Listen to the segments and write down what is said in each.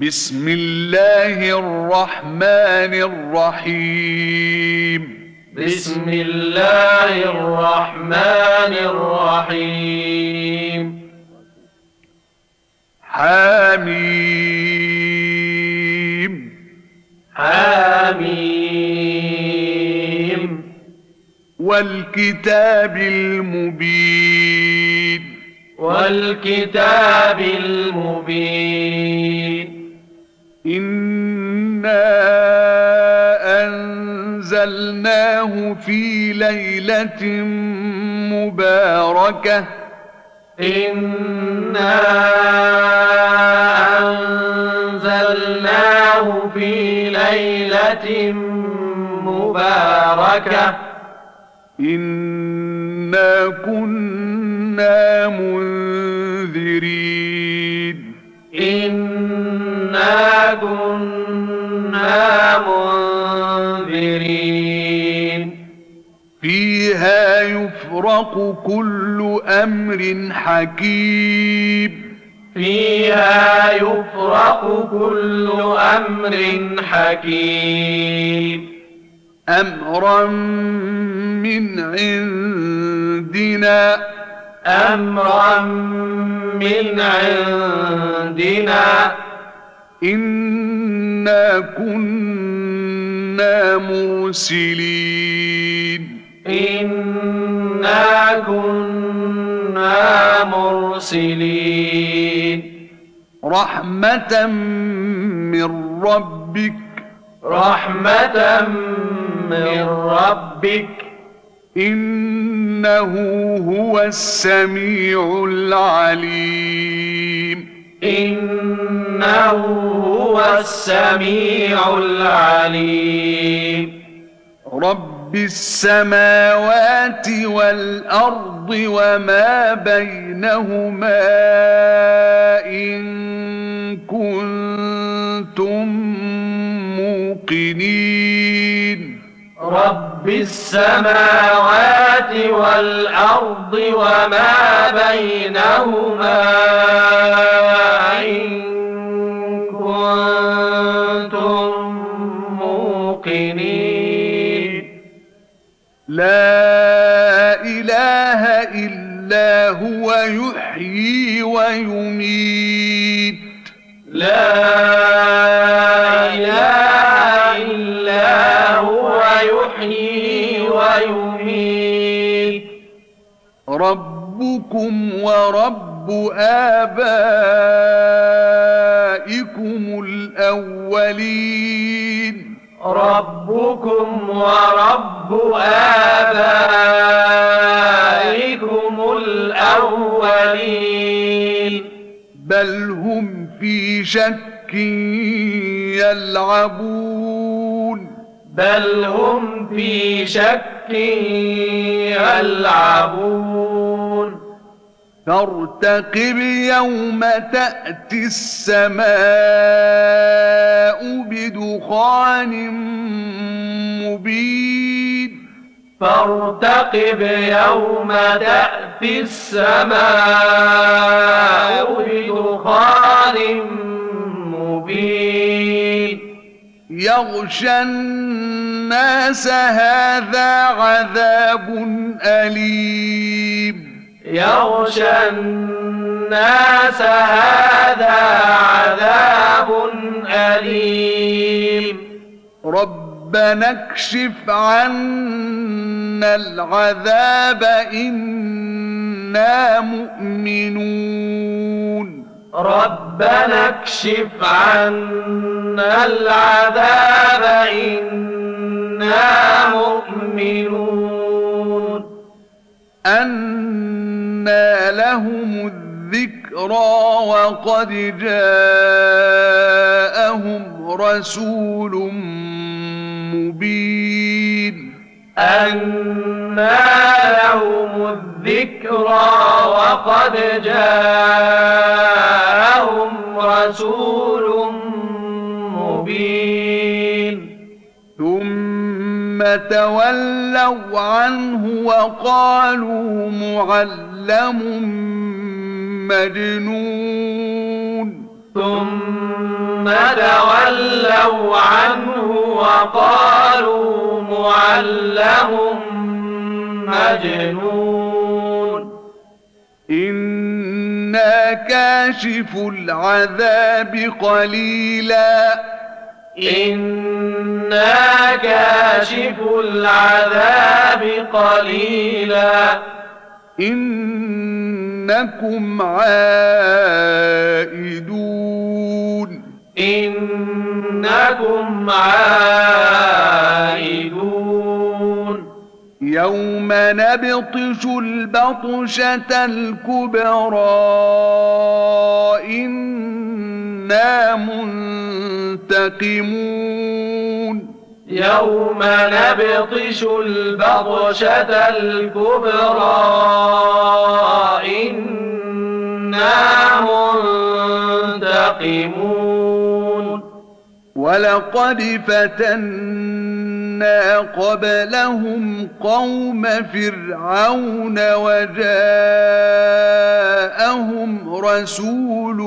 بسم الله الرحمن الرحيم. بسم الله الرحمن الرحيم. حميم. حميم. والكتاب المبين. والكتاب المبين. إنا أنزلناه في ليلة مباركة إنا أنزلناه في ليلة مباركة إنا كنا منذرين كنا منذرين. فيها يفرق كل أمر حكيم. فيها يفرق كل أمر حكيم. أمرا من عندنا. أمرا من عندنا. إنا كنا مرسلين إنا كنا مرسلين رحمة من ربك رحمة من ربك إنه هو السميع العليم إنه هو السميع العليم. رب السماوات والأرض وما بينهما إن كنتم موقنين. رب السماوات والأرض وما بينهما إن كنتم موقنين. لا إله إلا هو يحيي ويميت. لا إله إلا هو يحيي ويميت. ربكم ورب آبائكم. الأولين. ربكم ورب آبائكم الأولين. بل هم في شك يلعبون. بل هم في شك يلعبون. فارتقب يوم تأتي السماء بدخان مبين. فارتقب يوم تأتي السماء بدخان مبين. يغشى الناس هذا عذاب أليم. يغشى الناس هذا عذاب أليم. ربنا اكشف عنا العذاب إنا مؤمنون. ربنا اكشف عنا العذاب إنا مؤمنون. أنى لهم الذكرى وقد جاءهم رسول مبين أنى لهم الذكرى وقد جاءهم رسول مبين ثم تولوا عنه وقالوا معلم مجنون. ثم تولوا عنه وقالوا معلم مجنون. إنا كاشف العذاب قليلا. إنا كاشف العذاب قليلا إنكم عائدون إنكم عائدون يوم نبطش البطشة الكبرى. إنا منتقمون. يوم نبطش البطشة الكبرى. إنا منتقمون. ولقد فتنا قبلهم قوم فرعون وجاءهم رسول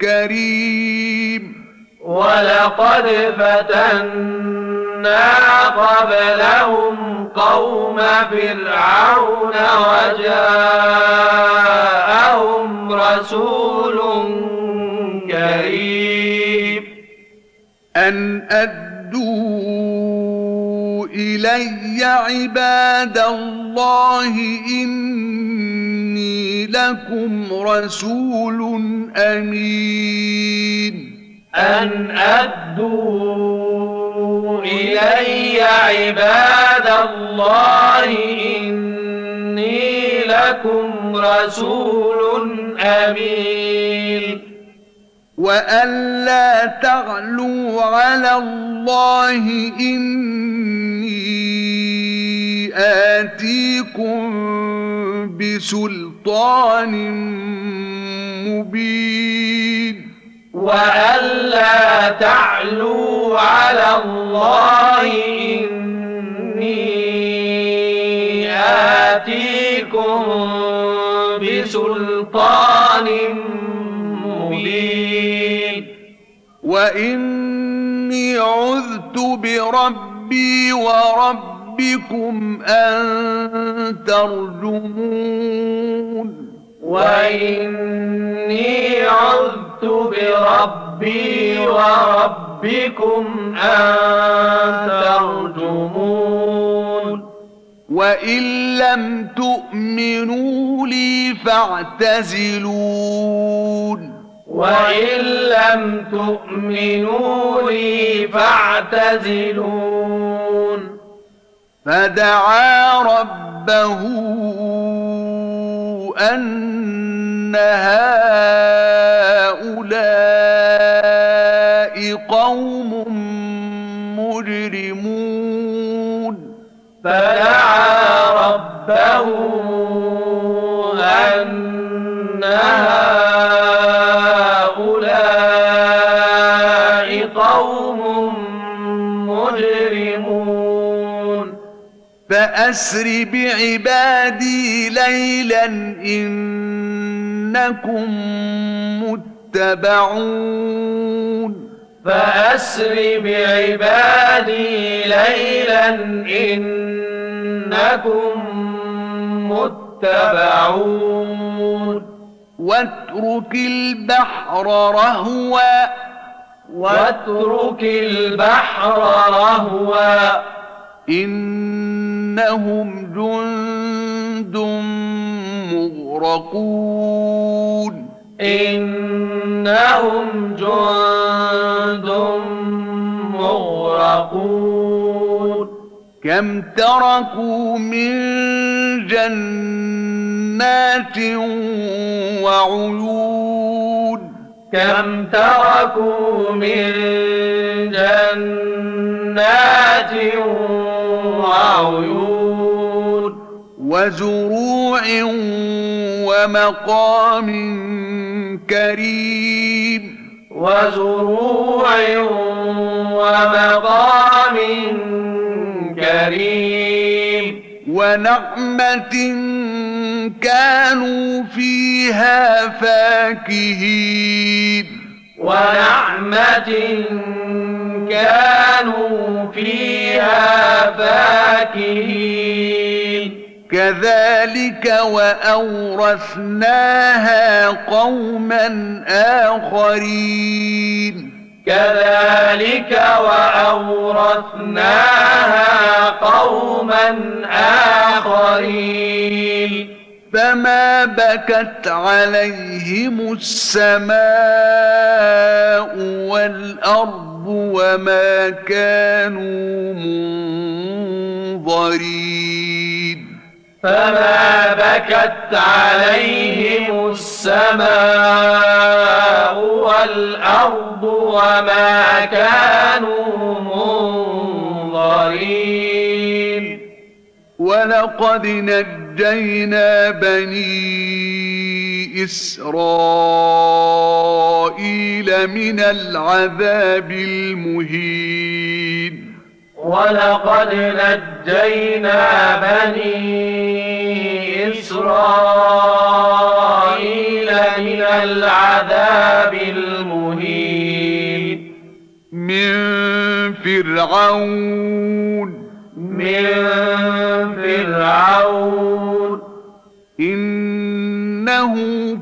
كريم ولقد فتنا قبلهم قوم فرعون وجاءهم رسول كريم. أن أدوا إلي عباد الله إني لكم رسول أمين. أن أدوا إلي عباد الله إني لكم رسول أمين. وأن لا تعلوا على الله إني آتيكم بسلطان مبين. وألا تعلوا على الله عذت بربي وربكم أن ترجمون. وإني عذت بربي وربكم أن ترجمون. وإن لم تؤمنوا لي فاعتزلون. وإن لم تؤمنوا لي فاعتزلون. فدعا ربه أن هؤلاء قوم مجرمون. فدعا ربه فأسر بعبادي ليلا إنكم متبعون. فأسر بعبادي ليلا إنكم متبعون. واترك البحر رهوا. واترك البحر رهوا. إنهم جند مغرقون إنهم جند مغرقون كم تركوا من جنات وعيون كم تركوا من جنات وعيون وزروع ومقام كريم. وزروع ومقام كريم. ونعمة كانوا فيها فاكهين. ونعمة كانوا فيها فاكهين. كذلك وأورثناها قوما آخرين. كذلك وأورثناها قوما آخرين. فما بكت عليهم السماء والأرض وما كانوا منظرين فما بكت عليهم السماء والأرض وما كانوا منظرين ولقد نجينا بني إسرائيل من العذاب المهين. ولقد نجينا بني إسرائيل من العذاب المهين. من فرعون. من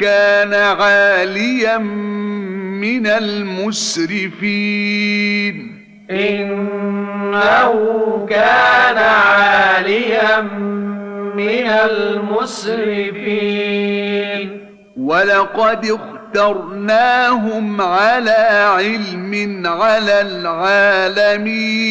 كان عاليا من المسرفين. إنه كان عاليا من المسرفين. ولقد اخترناهم على علم على العالمين.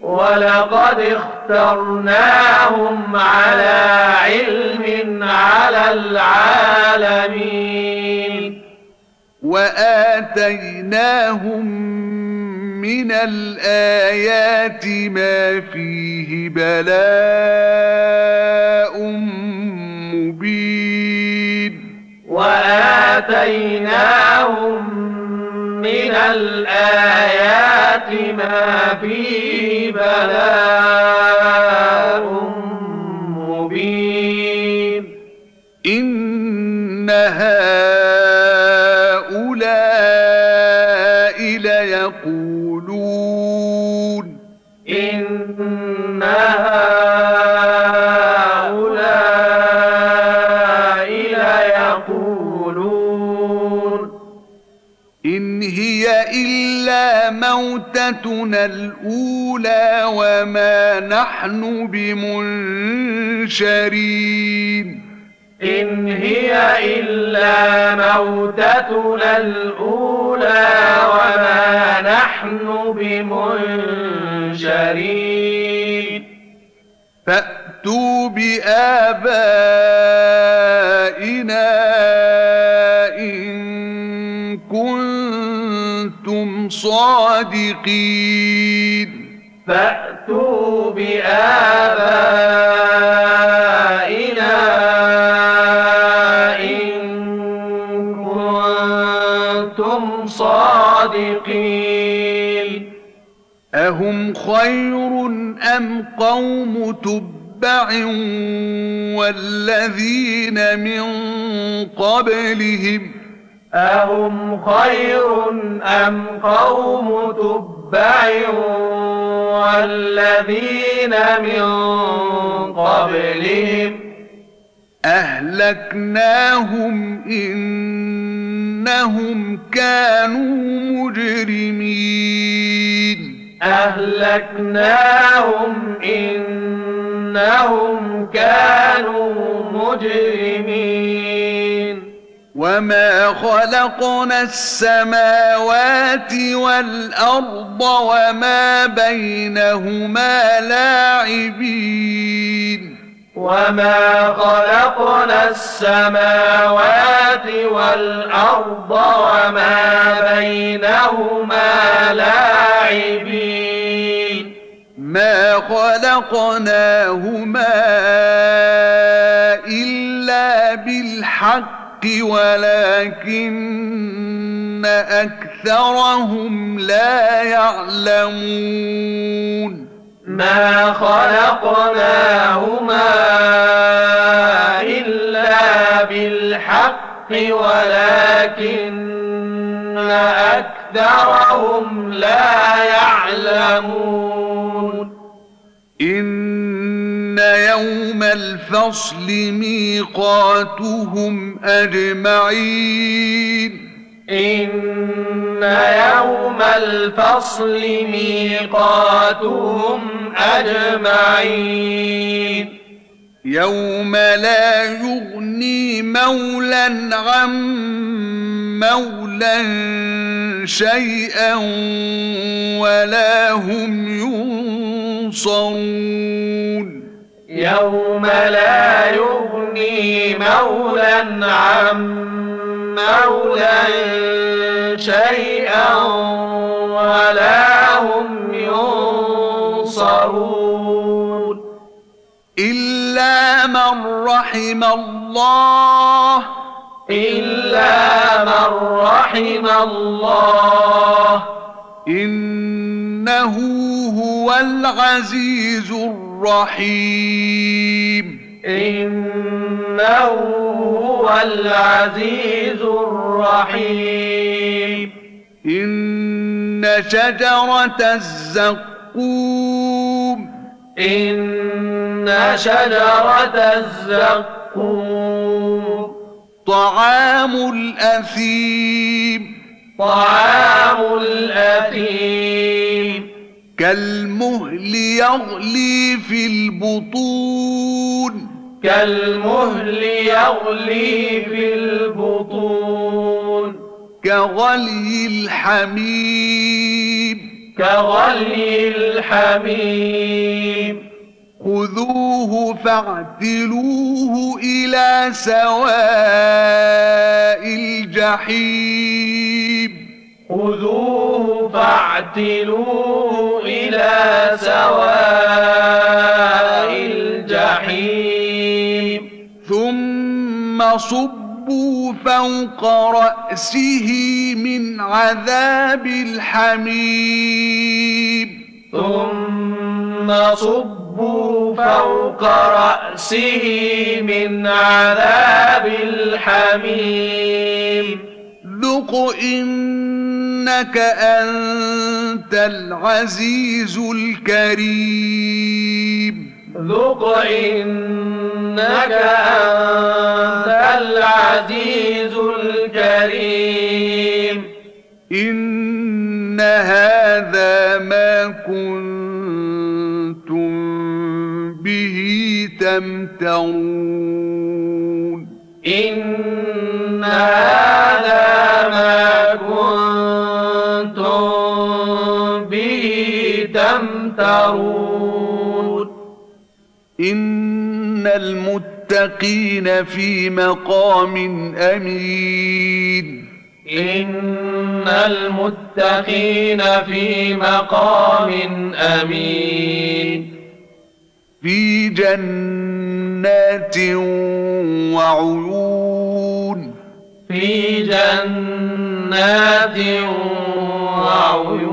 ولقد اخترناهم على علم على العالمين. وآتيناهم من الآيات ما فيه بلاء مبين. وآتيناهم من الآيات ما فيه بلاء هؤلاء ليقولون إن هؤلاء ليقولون إن هي إلا موتتنا الأولى وما نحن بمنشرين إن هي إلا موتتنا الأولى وما نحن بمنشرين. فأتوا بآبائنا إن كنتم صادقين. فأتوا بآبائنا أهم خير أم قوم تبع والذين من قبلهم أهم خير أم قوم تبع والذين من قبلهم؟ أهلكناهم إنهم كانوا مجرمين. أهلكناهم إنهم كانوا مجرمين. وما خلقنا السماوات والأرض وما بينهما لاعبين. وما خلقنا السماوات والأرض وما بينهما لاعبين. ما خلقناهما إلا بالحق ولكن أكثرهم لا يعلمون ما خلقناهما إلا بالحق ولكن أكثرهم لا يعلمون إن يوم الفصل ميقاتهم أجمعين إن يوم الفصل ميقاتهم أجمعين يوم لا يغني مولا عن مولا شيئا ولا هم ينصرون. يوم لا يغني مولا عن مولا شيئا ولا هم من رحم الله إلا من رحم الله. إنه هو العزيز الرحيم. إنه هو العزيز الرحيم. إن شجرة الزقوم إن شجرة الزقوم طعام الأثيم طعام الأثيم كالمهل يغلي في البطون كالمهل يغلي في البطون كغلي الحميم كغلي الحميم. خذوه فاعتلوه إلى سواء الجحيم. خذوه فاعتلوه إلى سواء الجحيم. ثم صبوا فوق رأسه من عذاب الحميم. ثم صبوا فوق رأسه من عذاب الحميم. ذق إنك أنت العزيز الكريم. ذق إنك أنت العزيز الكريم. إن هذا ما كنتم به تمترون. إن هذا ما كنتم به تمترون. إن المتقين في مقام أمين إن المتقين في مقام أمين في جنات وعيون في جنات وعيون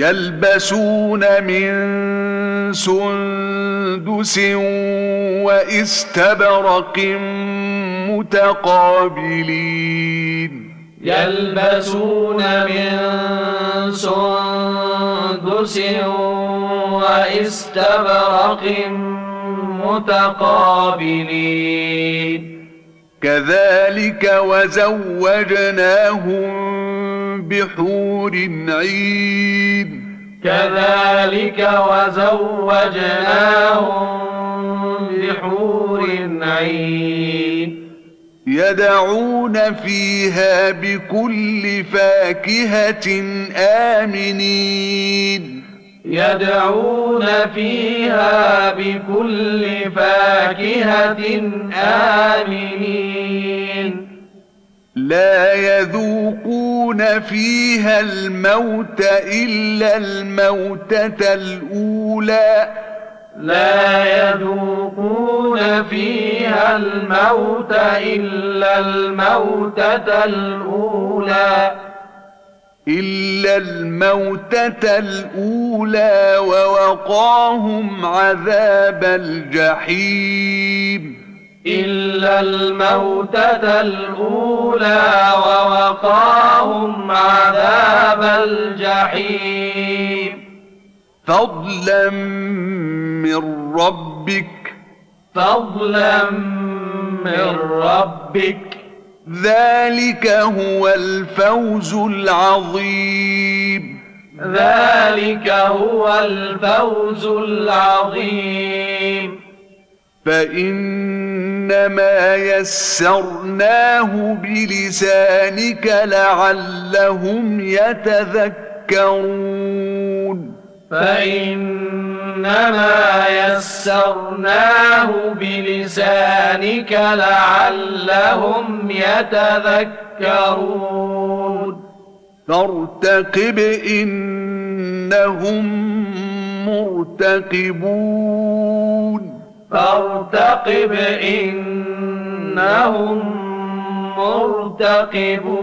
يلبسون من سندس واستبرق متقابلين. يلبسون من سندس واستبرق متقابلين. كذلك وزوجناهم بحور عين. كذلك وزوجناهم بحور عين. يدعون فيها بكل فاكهة آمنين. يدعون فيها بكل فاكهة آمنين. لا يذوقون فيها الموت إلا الموتة الأولى. لا يذوقون فيها الموت إلا الموتة الأولى. إلا الموتة الأولى ووقاهم عذاب الجحيم. إلا الموتة الأولى ووقاهم عذاب الجحيم. فضلا من ربك. فضلا من ربك. ذلك هو الفوز العظيم. ذلك هو الفوز العظيم. فإنما يسرناه بلسانك لعلهم يتذكرون. فإنما يسرناه بلسانك لعلهم يتذكرون. فارتقب إنهم مرتقبون. فارتقب إنهم مرتقبون.